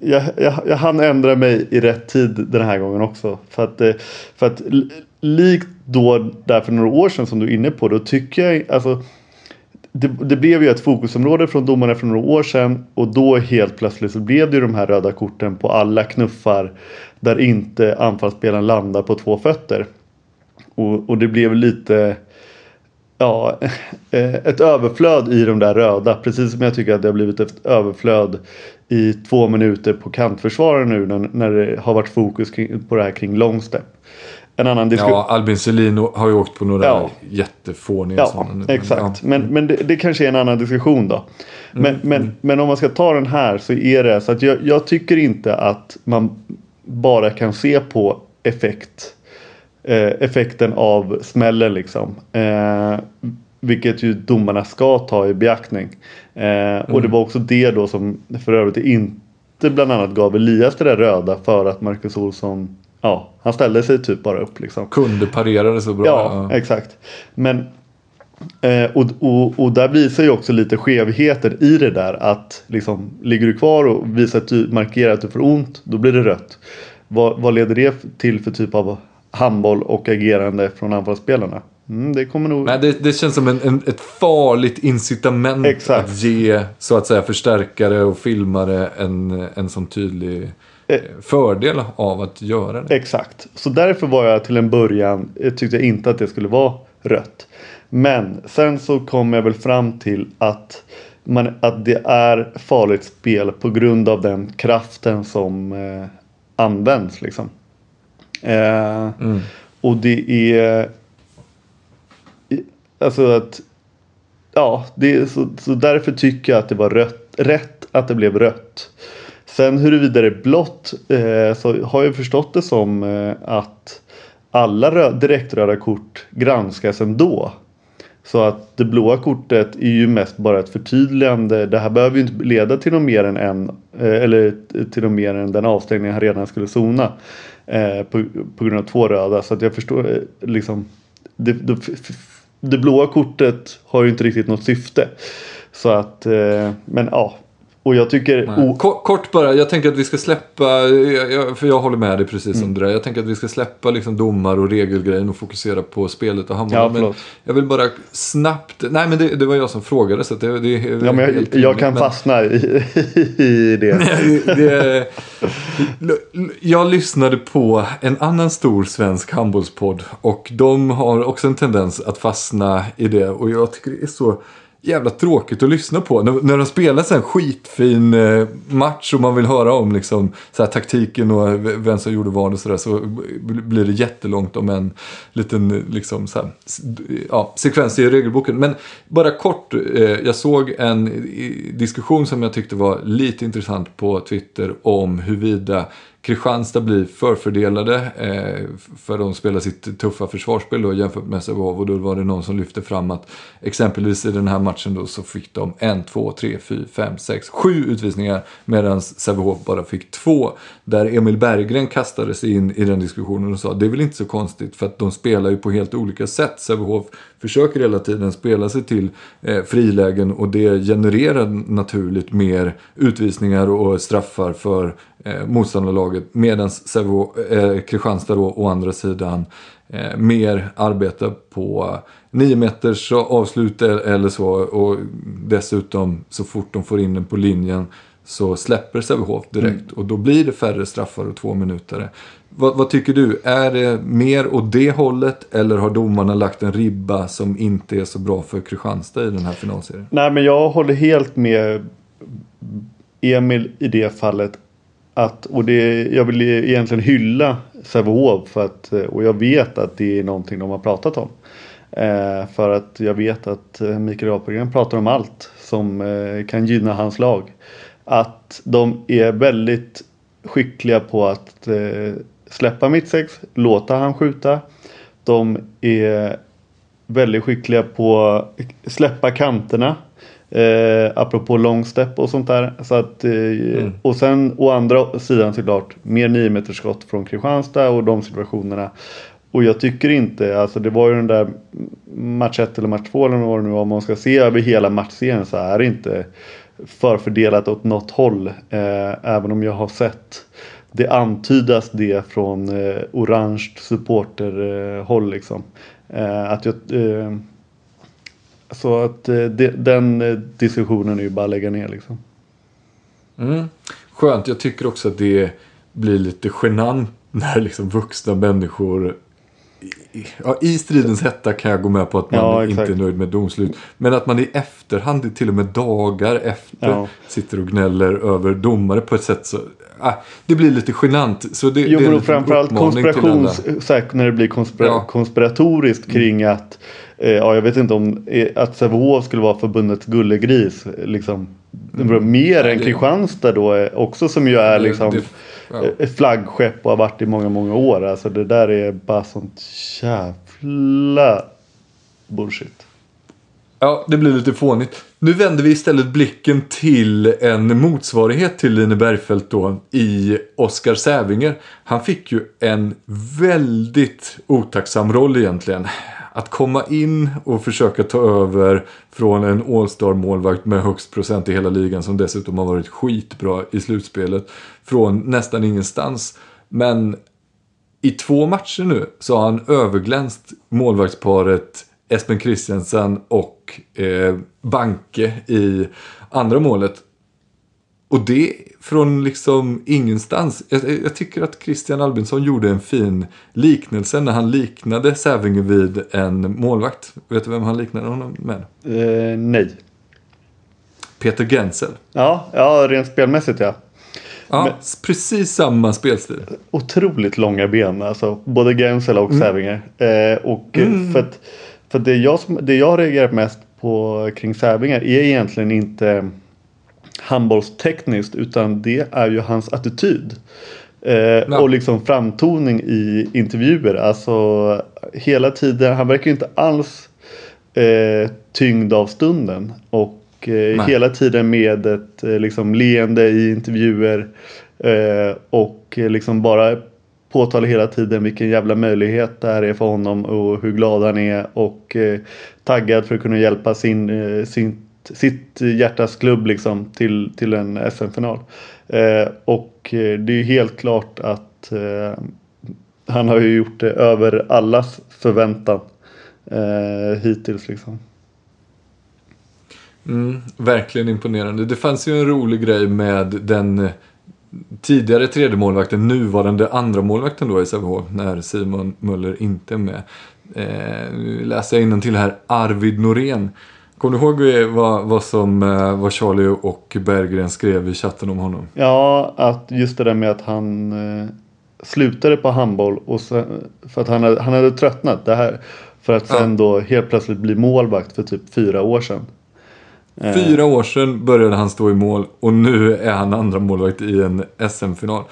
jag, jag, jag hann ändra mig i rätt tid den här gången också. För att, eh, för att likt då där för några år sedan som du är inne på. Då tycker jag alltså det, det, blev ju ett fokusområde från domarna för några år sedan och då helt plötsligt så blev det ju de här röda korten på alla knuffar där inte anfallsspelaren landar på två fötter. Och, och det blev lite ja, eh, ett överflöd i de där röda. Precis som jag tycker att det har blivit ett överflöd i två minuter på kantförsvararen nu när, när det har varit fokus kring, på det här kring longstep en annan diskussion. Ja, Albin Selin har ju åkt på några ja. jättefåniga ja, sådana. Exakt, men, men det, det, kanske är en annan diskussion då. Men, mm. men, mm. men om man ska ta den här så är det så att jag, jag tycker inte att man bara kan se på effekt. Eh, effekten av smällen liksom. Eh, vilket ju domarna ska ta i beaktning. Eh, mm. Och det var också det då som för övrigt inte bland annat gav Elias det där röda för att Marcus Olsson Ja, han ställde sig typ bara upp liksom. Kunde parera det så bra. Ja, ja. exakt. Men eh, och, och, och där visar ju också lite skevheter i det där att liksom ligger du kvar och visar att du markerar att du får ont, då blir det rött. Vad, vad leder det till för typ av handboll och agerande från anfallsspelarna. Mm, det kommer nog... Nej, det, det känns som en, en, ett farligt incitament Exakt. att ge så att säga förstärkare och filmare en, en sån tydlig. Fördel av att göra det. Exakt. Så därför var jag till en början, eh, tyckte jag inte att det skulle vara rött. Men sen så kom jag väl fram till att, man, att det är farligt spel på grund av den kraften som eh, används. Liksom. Eh, Mm. Och det är Alltså att Ja, det är så, så därför tycker jag att det var rött, rätt att det blev rött. Sen huruvida det är blått eh, så har jag förstått det som eh, att alla rö- direktröda kort granskas ändå. Så att det blåa kortet är ju mest bara ett förtydligande. Det här behöver ju inte leda till något mer än en eh, eller eh, till något mer än den avstängning han redan skulle zona. Eh, på, på grund av två röda. Så att jag förstår eh, liksom. Det, det, det blåa kortet har ju inte riktigt något syfte. Så att, eh, men ja. Och jag tycker... Kort, kort bara, jag tänker att vi ska släppa, för jag håller med dig precis Mm. som det där. Jag tänker att vi ska släppa liksom domar och regelgrejen och fokusera på spelet och handbollen. Ja, men jag vill bara snabbt, nej men det, det var jag som frågade så det, det Ja, men jag, jag kan men- fastna i, i det. det, jag lyssnade på en annan stor svensk handbollspodd och de har också en tendens att fastna i det och jag tycker det är så jävla tråkigt att lyssna på. När, när de spelar så här skitfin eh, match och man vill höra om liksom, så här, taktiken och vem som gjorde vad och sådär så blir det jättelångt om en liten liksom, så här, ja, sekvens i regelboken. Men bara kort, eh, jag såg en diskussion som jag tyckte var lite intressant på Twitter om huruvida Kristianstad blir förfördelade eh, för de spelar sitt tuffa försvarsspel då, jämfört med Sävehof. Och då var det någon som lyfte fram att exempelvis i den här matchen då så fick de en, två, tre, fyra, fem, sex, sju utvisningar medan Sävehof bara fick två. Där Emil Berggren kastade sig in i den diskussionen och sa det är väl inte så konstigt för att de spelar ju på helt olika sätt. Sävehof försöker hela tiden spela sig till eh, frilägen och det genererar naturligt mer utvisningar och straffar för eh, motståndarlaget. Medan eh, Kristianstad då å andra sidan eh, mer arbetar på 9 meters avslut eller så. Och dessutom så fort de får in den på linjen så släpper Sävehof direkt. Och då blir det färre straffar och två minuter. Vad, vad tycker du? Är det mer åt det hållet eller har domarna lagt en ribba som inte är så bra för Kristianstad i den här finalserien? Nej men jag håller helt med Emil i det fallet. Att, och det, jag vill egentligen hylla Sävehof för att, och jag vet att det är någonting de har pratat om. Eh, för att jag vet att eh, Mikael Apelgren pratar om allt som eh, kan gynna hans lag. Att de är väldigt skickliga på att eh, släppa mittsex, låta han skjuta. De är väldigt skickliga på att släppa kanterna. Eh, apropå long step och sånt där. Så att, eh, Och sen å andra sidan såklart mer 9 meters skott från Kristianstad och de situationerna. Och jag tycker inte, alltså det var ju den där match 1 eller match 2 eller vad det nu var. Om man ska se över hela matchserien så är det inte förfördelat åt något håll. Eh, även om jag har sett det antydas det från eh, orange supporterhåll liksom. Eh, att jag, eh, så att eh, den eh, diskussionen är ju bara att lägga ner liksom. Mm. Skönt, jag tycker också att det blir lite genant när liksom vuxna människor i- Ja, I stridens hetta kan jag gå med på att man Ja, inte är nöjd med domslut. Men att man i efterhand, till och med dagar efter, Ja. sitter och gnäller över domare på ett sätt så... Ah, det blir lite genant. Så det, Jo det är och framförallt konspirations, här, när det blir konspira, Ja. Mm. konspiratoriskt kring att eh, Ja jag vet inte om eh, att Sävehof skulle vara förbundets gullegris. Liksom, Mer Mm. Nej, än Kristianstad då eh, också som ju är liksom det- ja. eh, flaggskepp och har varit i många många år. Alltså det där är bara sånt jävla bullshit. Ja, det blir lite fånigt. Nu vänder vi istället blicken till en motsvarighet till Line Bergfeldt då i Oscar Sävinger. Han fick ju en väldigt otacksam roll egentligen. Att komma in och försöka ta över från en All-star målvakt med högst procent i hela ligan som dessutom har varit skitbra i slutspelet. Från nästan ingenstans. Men i två matcher nu så har han överglänst målvaktsparet Espen Christiansen och eh, Banke i andra målet. Och det från liksom ingenstans. Jag, jag, tycker att Christian Albinsson gjorde en fin liknelse när han liknade Sävinge vid en målvakt. Vet du vem han liknade honom med? Eh, nej. Peter Gensel. Ja, ja, rent spelmässigt ja. Ja, Men, precis samma spelstil. Otroligt långa ben, alltså både Gensel och mm. Sävinger. Eh, och mm. för att, för det, jag, det jag reagerat mest på kring Sävinger är egentligen inte handbollstekniskt utan det är ju hans attityd. Eh, och liksom framtoning i intervjuer. Alltså hela tiden, han verkar ju inte alls eh, tyngd av stunden. Och eh, hela tiden med ett eh, liksom leende i intervjuer. Eh, och eh, liksom bara påtalar hela tiden vilken jävla möjlighet det här är för honom och hur glad han är och taggad för att kunna hjälpa sin, sin sitt hjärtas klubb liksom till, till en SM-final. Eh, och eh, det är ju helt klart att eh, han har ju gjort det över allas förväntan eh, hittills liksom. Mm, verkligen imponerande. Det fanns ju en rolig grej med den eh, tidigare tredje målvakten, nuvarande andra målvakten då i Sävehof, när Simon Möller inte är med. Eh, nu läser jag till här, Arvid Norén Kommer du ihåg vad, vad, som, eh, vad Charlie och Berggren skrev i chatten om honom? Ja, att just det där med att han eh, slutade på handboll och så, för att han hade, han hade tröttnat. Det här, för att sen ja. då helt plötsligt bli målvakt för typ fyra år sedan. Eh. Fyra år sedan började han stå i mål och nu är han andra målvakt i en SM-final.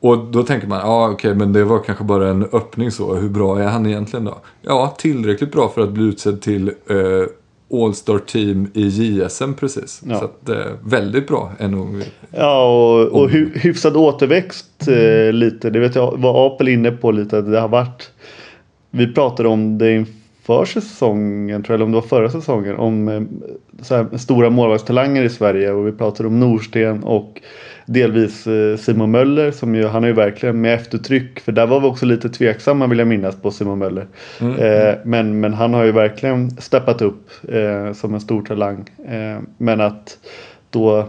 Och då tänker man, ja okej okay, men det var kanske bara en öppning så. Hur bra är han egentligen då? Ja, tillräckligt bra för att bli utsedd till eh, All-Star Team i JSM precis. Ja. Så att, eh, väldigt bra. Nog, ja och, och hy hyfsad återväxt eh, lite. Det vet jag var Apel inne på lite. Att det har varit. Vi pratade om det inför säsongen, tror jag, eller om det var förra säsongen. Om eh, så här, stora målvaktstalanger i Sverige. Och vi pratade om Norsten och delvis eh, Simon Möller som ju, han är ju verkligen med eftertryck. För där var vi också lite tveksamma vill jag minnas på Simon Möller. Mm. Eh, men, men han har ju verkligen steppat upp eh, som en stor talang. Eh, men att då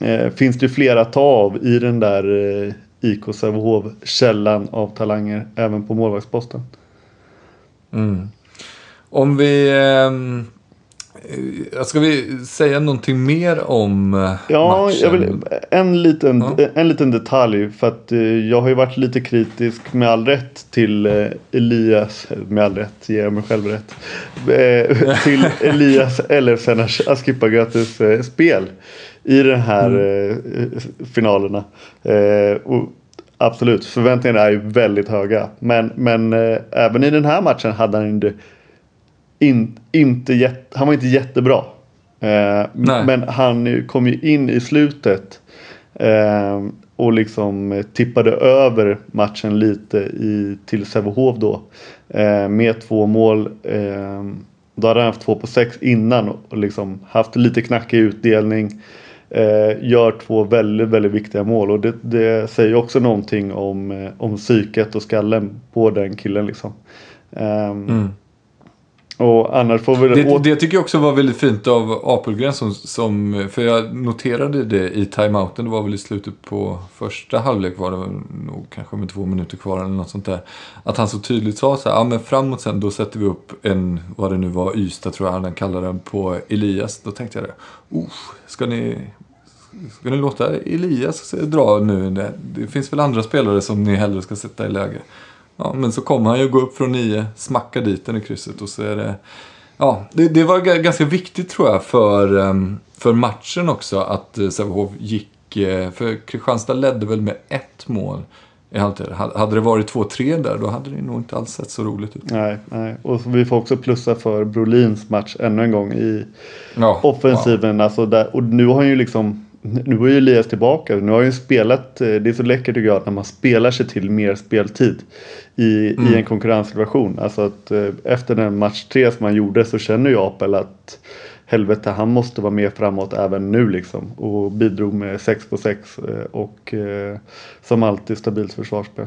eh, finns det ju flera att ta av i den där eh, IK Sävehof källan av talanger även på målvaktsposten. Mm. Om vi ehm, Eh, ska vi säga någonting mer om eh, ja, matchen? Jag vill, en, liten, ja. en liten detalj. För att eh, jag har ju varit lite kritisk med all rätt till Elias. Med all rätt, ger jag mig själv rätt. till Elias eller Askipagatus spel. I de här mm. finalerna. Och absolut, förväntningarna är ju väldigt höga. Men, men även i den här matchen hade han inte in, inte jätte, han var inte jättebra. Eh, men han kom ju in i slutet. Eh, och liksom tippade över matchen lite i, till Sävehof då. Eh, med två mål. Eh, då hade han haft två på sex innan och liksom haft lite knackig utdelning. Eh, gör två väldigt, väldigt viktiga mål och det, det säger också någonting om, eh, om psyket och skallen på den killen liksom. Mm. Och annars får vi det, det tycker jag också var väldigt fint av Apelgren som, som, för jag noterade det i timeouten. Det var väl i slutet på första halvlek var det nog kanske med två minuter kvar eller något sånt där. Att han så tydligt sa så här, ja men framåt sen då sätter vi upp en, vad det nu var, Ystad tror jag han kallade den på Elias. Då tänkte jag det, oh, ska ni, ska ni låta Elias dra nu? Det, finns väl andra spelare som ni hellre ska sätta i läge. Ja, men så kommer han ju gå upp från nio, smacka dit den i krysset och så är det... Ja, det, det var ganska viktigt tror jag för, ehm, för matchen också att eh, Sävehof gick... Eh, för Kristianstad ledde väl med ett mål i halvtid. Hade det varit 2-3 där då hade det nog inte alls sett så roligt ut. Nej, nej. och vi får också plussa för Brolins match ännu en gång i ja, offensiven. Ja. Alltså där, och nu har han ju liksom nu var ju Elias tillbaka. Nu har ju spelat. Eh, det är så läckert tycker jag när man spelar sig till mer speltid i, mm. i en konkurrenssituation. Alltså att eh, efter den match tre som han gjorde så känner ju Apel att helvete han måste vara med framåt även nu liksom. Och bidrog med 6 på 6 eh, och som alltid stabilt försvarsspel.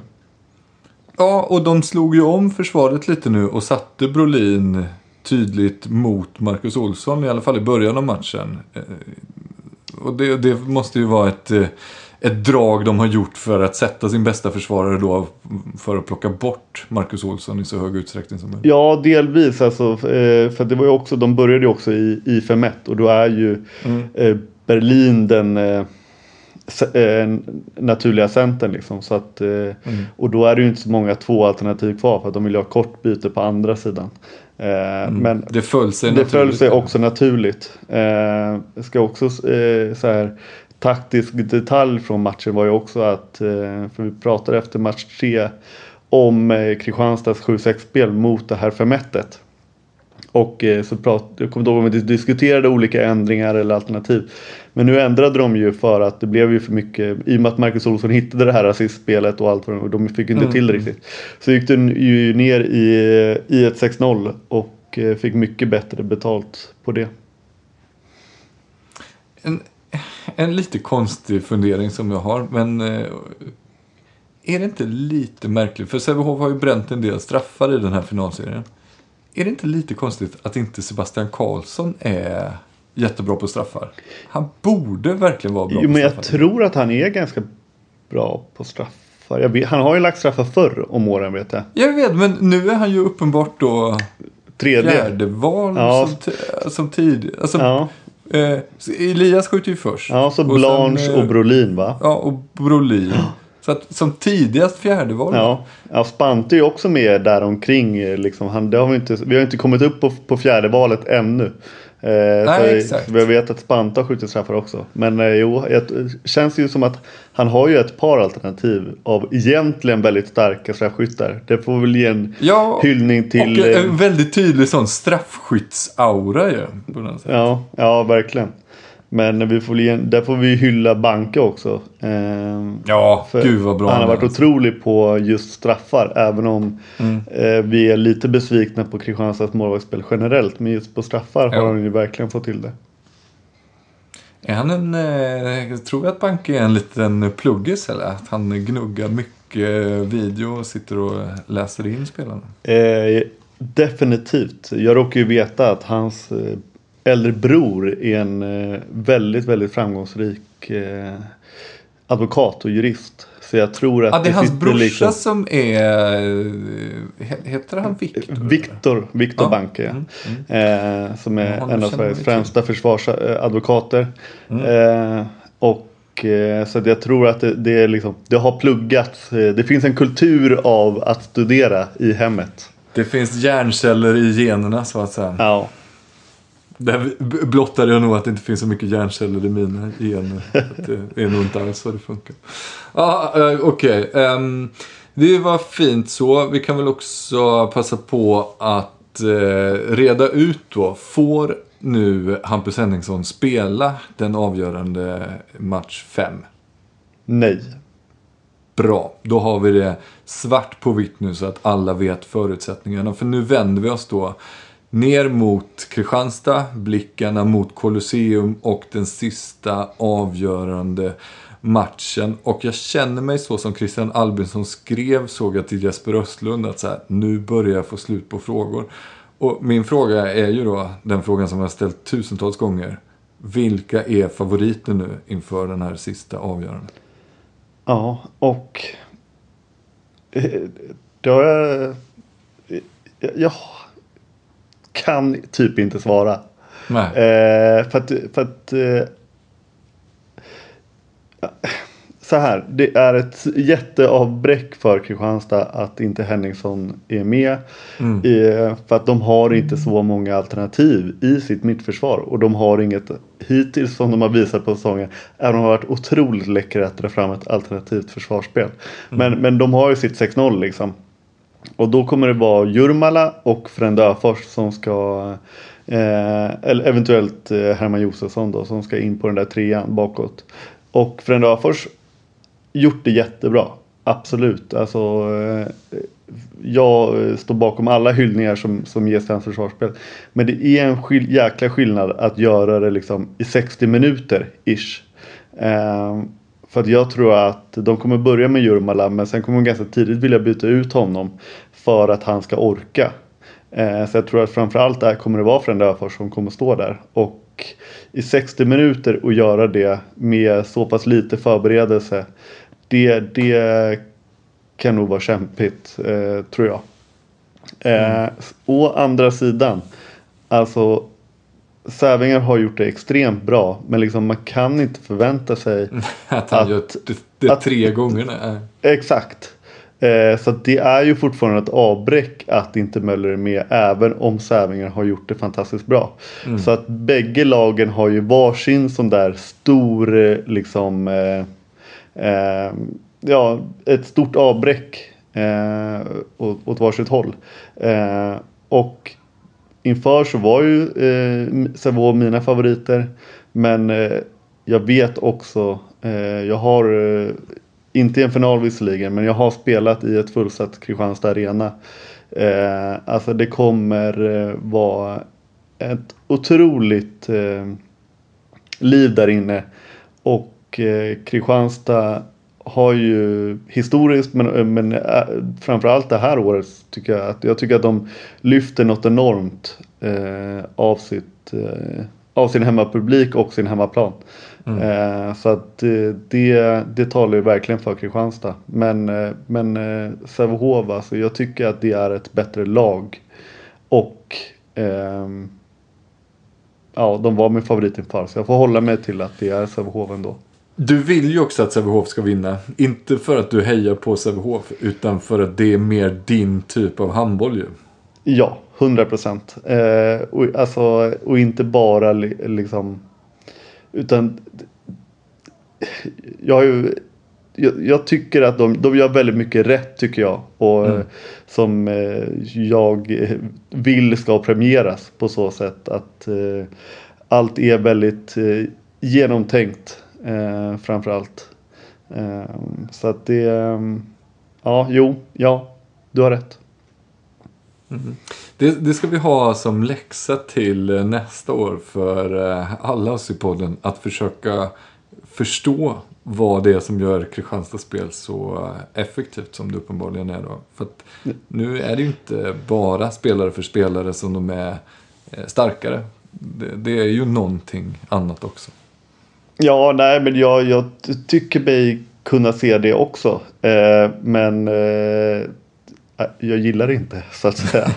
Ja, och de slog ju om försvaret lite nu och satte Brolin tydligt mot Marcus Olsson, i alla fall i början av matchen. Och det, det måste ju vara ett, eh, ett drag de har gjort för att sätta sin bästa försvarare då för att plocka bort Marcus Olsson i så hög utsträckning som möjligt. Ja, delvis alltså. eh, För det var ju också, de började ju också i, i 5-1 och då är ju eh, Berlin den naturliga centern liksom. Så att, eh, Och då är det ju inte så många två alternativ kvar för att de vill ha kort byte på andra sidan. Eh, Men Det föll sig det föll sig också naturligt. Eh, ska också eh, så här taktisk detalj från matchen var ju också att, eh, för vi pratade efter match 3 om eh, Kristianstads 7-6-spel mot det här 5 1 och eh, så prat, jag kommer inte ihåg om vi diskuterade olika ändringar eller alternativ. Men nu ändrade de ju för att det blev ju för mycket, i och med att Marcus Olsson hittade det här assistspelet och allt vad de, och de fick inte till det riktigt. Så gick den ju ner i, i ett 6-0 och eh, fick mycket bättre betalt på det. En, en lite konstig fundering som jag har, men eh, är det inte lite märkligt? För Sävehof har ju bränt en del straffar i den här finalserien. Är det inte lite konstigt att inte Sebastian Karlsson är jättebra på straffar? Han borde verkligen vara bra Jo, på men jag tror att han är ganska bra på straffar. Vet, han har ju lagt straffar förr om åren vet jag. Jag vet, men nu är han ju uppenbart då Tredje. fjärde val Ja. som, som tid. Alltså, Ja, eh, Elias skjuter ju först. ja så Och sen, Blanche eh, och Brolin va? Ja, och Brolin. Så att som tidigast fjärde val. Ja, ja Spante är ju också med där omkring. eh, Liksom. Han, det har vi, inte, vi har inte kommit upp på, på fjärde valet ännu. Eh, så, exakt. jag vet att Spante har skjutit straffar också. Men eh, jo, det känns ju som att han har ju ett par alternativ av egentligen väldigt starka straffskyttar. Det får väl ge en Ja, hyllning till... och eh, en väldigt tydlig sån straffskyttsaura ju. Ja, ja verkligen. Men vi får, ge där får vi hylla Banke också. Eh, Ja, För gud vad bra han har varit otrolig på just straffar. Även om Mm. eh, vi är lite besvikna på Kristianstads målvaktsspel generellt. Men just på straffar Ja. har han ju verkligen fått till det. Är han en... Eh, jag tror att Banke är en liten pluggis eller? Att han gnuggar mycket video och sitter och läser in spelarna. Eh, definitivt. Jag råkar ju veta att hans äldre bror är en eh, väldigt, väldigt framgångsrik eh, advokat och jurist. Så jag tror att Ja, det är hans brorsa liksom- som är... eh, he- Heter han Viktor? Viktor, Viktor Ja. Banke. Mm, Eh, som är Ja, en av Sveriges främsta försvarsadvokater. Mm. Eh, och eh, så jag tror att det, det, är liksom, det har pluggats. Det finns en kultur av att studera i hemmet. Det finns hjärnceller i generna så att säga. Ja, Där blottade jag nog att det inte finns så mycket hjärnceller i mina gener. Det är nog inte alls så det funkar. Ja, eh, okej. Ehm, det var fint så. Vi kan väl också passa på att eh, reda ut då. Får nu Hampus Henningsson spela den avgörande match 5? nej. Bra, då har vi det svart på vitt nu så att alla vet förutsättningarna. För nu vänder vi oss då ner mot Kristianstad, blickarna mot Colosseum och den sista avgörande matchen. Och jag känner mig så som Christian Albinsson skrev, såg jag till Jesper Östlund, att så här, nu börjar jag få slut på frågor. Och min fråga är ju då den frågan som jag har ställt tusentals gånger. Vilka är favoriter nu inför den här sista avgörandet? Ja, och eh, då jag, jag kan typ inte svara. Eh, för att, för att eh, så här, det är ett jätteavbräck för Kristianstad att inte Henningsson är med. Mm. Eh, för att de har inte så många alternativ i sitt mittförsvar. Och de har inget hittills som de har visat på säsongen. Även om de har varit otroligt läckra att dra fram ett alternativt försvarsspel. Men, men de har ju sitt 6-0 liksom. Och då kommer det vara Jurmala och Frände Öfors som ska eh, eller eventuellt eh, Herman Josefsson då som ska in på den där trean bakåt. Och Frände Öfors gjort det jättebra. Absolut. Alltså, eh, jag eh, står bakom alla hyllningar som, som ges till hans försvarsspel. Men det är en skill- jäkla skillnad att göra det liksom i 60 minuter ish. Eh, för att jag tror att de kommer börja med Jurmala men sen kommer de ganska tidigt vilja byta ut honom för att han ska orka. Eh, så jag tror att framförallt där kommer det vara Frände Öfors som kommer stå där. Och i 60 minuter och göra det med så pass lite förberedelse. Det, det kan nog vara kämpigt eh, tror jag. Eh, å andra sidan. Alltså Sävingar har gjort det extremt bra. Men liksom man kan inte förvänta sig. att han att, gör det, det att, tre gånger. Nej. Exakt. Eh, så det är ju fortfarande ett avbräck att inte Möller är med. Även om Sävingar har gjort det fantastiskt bra. Mm. Så att bägge lagen har ju varsin sån där stor eh, liksom. Eh, eh, ja, ett stort avbräck. Eh, åt, åt varsitt håll. Eh, och inför så var ju eh, Sävehof mina favoriter. Men eh, jag vet också, eh, jag har, eh, inte i en final visserligen, men jag har spelat i ett fullsatt Kristianstad Arena. Eh, alltså det kommer eh, vara ett otroligt eh, liv där inne. Och eh, Kristianstad har ju historiskt men, men äh, framförallt det här året tycker jag att jag tycker att de lyfter något enormt eh, av, sitt, eh, av sin hemmapublik och sin hemmaplan. Mm. Eh, så att det, det talar ju verkligen för Kristianstad. Men, eh, men eh, Sävehof alltså, jag tycker att det är ett bättre lag. Och ehm, ja, de var min favorit inför så jag får hålla mig till att det är Sävehof ändå. Du vill ju också att Sävehof ska vinna. Inte för att du hejar på Sävehof utan för att det är mer din typ av handboll ju. Ja, hundra procent. Eh, och, alltså, och inte bara li liksom utan jag har ju jag, jag, tycker att de, de gör väldigt mycket rätt tycker jag. Och mm. som eh, jag vill ska premieras på så sätt att eh, allt är väldigt eh, genomtänkt eh, framförallt. Eh, så att det, ehm, ja, jo, ja, du har rätt. Mm. Det, det, ska vi ha som läxa till eh, nästa år för eh, alla oss i podden. Att försöka förstå vad det är som gör Kristianstads spel så eh, effektivt som det uppenbarligen är. Då. För nu är det ju inte bara spelare för spelare som de är starkare. Det, det är ju någonting annat också. Ja, nej, men jag, jag tycker mig kunna se det också. Eh, men eh, jag gillar det inte så att säga.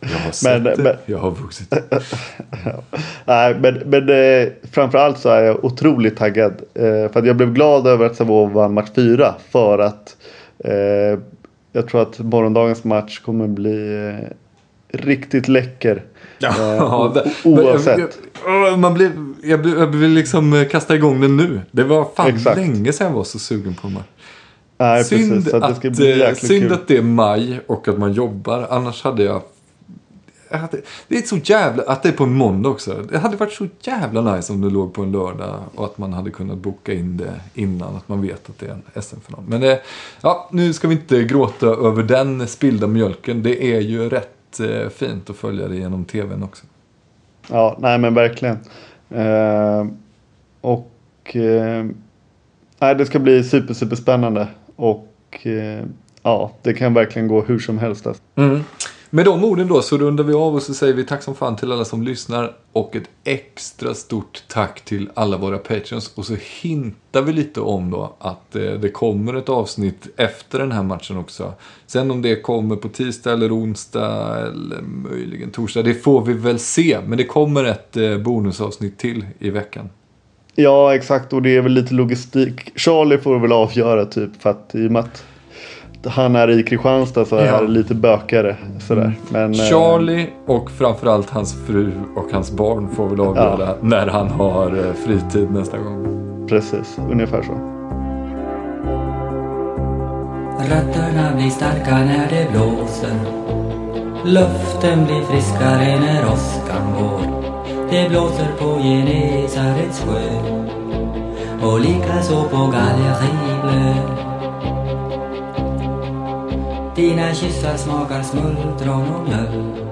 jag har sett men, det, men, jag har vuxit. nej, men, men eh, framförallt så är jag otroligt taggad. Eh, för att jag blev glad över att Sävehof vann match fyra. För att eh, jag tror att morgondagens match kommer bli eh, riktigt läcker. Ja, eh, oavsett. Man blir, jag, blir, jag vill liksom eh, kasta igång den nu. Det var fan Exakt. länge sedan jag var så sugen på match. Nej, synd precis, att, att, eh, synd att det är maj och att man jobbar. Annars hade jag... hade, det är så jävla... Att det är på en måndag också. Det hade varit så jävla nice om det låg på en lördag och att man hade kunnat boka in det innan. Att man vet att det är en SM-final. Men det, ja, nu ska vi inte gråta över den spilda mjölken. Det är ju rätt eh, fint att följa det genom tvn också. Ja, nej men verkligen. Eh, och eh, nej, det ska bli super, super spännande. Och eh, ja, det kan verkligen gå hur som helst. Mm. Med de orden då så rundar vi av och så säger vi tack som fan till alla som lyssnar. Och ett extra stort tack till alla våra patreons. Och så hintar vi lite om då att eh, det kommer ett avsnitt efter den här matchen också. Sen om det kommer på tisdag eller onsdag eller möjligen torsdag. Det får vi väl se. Men det kommer ett eh, bonusavsnitt till i veckan. Ja exakt och det är väl lite logistik. Charlie får väl avgöra typ för att i och med att han är i Kristianstad så är det lite bökare. Sådär. Men, eh, Charlie och framförallt hans fru och hans barn får väl avgöra ja. när han har eh, fritid nästa gång. Precis, ungefär så. Rötterna blir starka när det blåser Luften blir friskare när åskan går Det blåser på Genesarets sjö och likaså på Galleriblet dina kyssar smakar smultron och mjölk.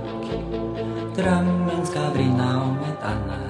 Drömmen ska brinna om ett annat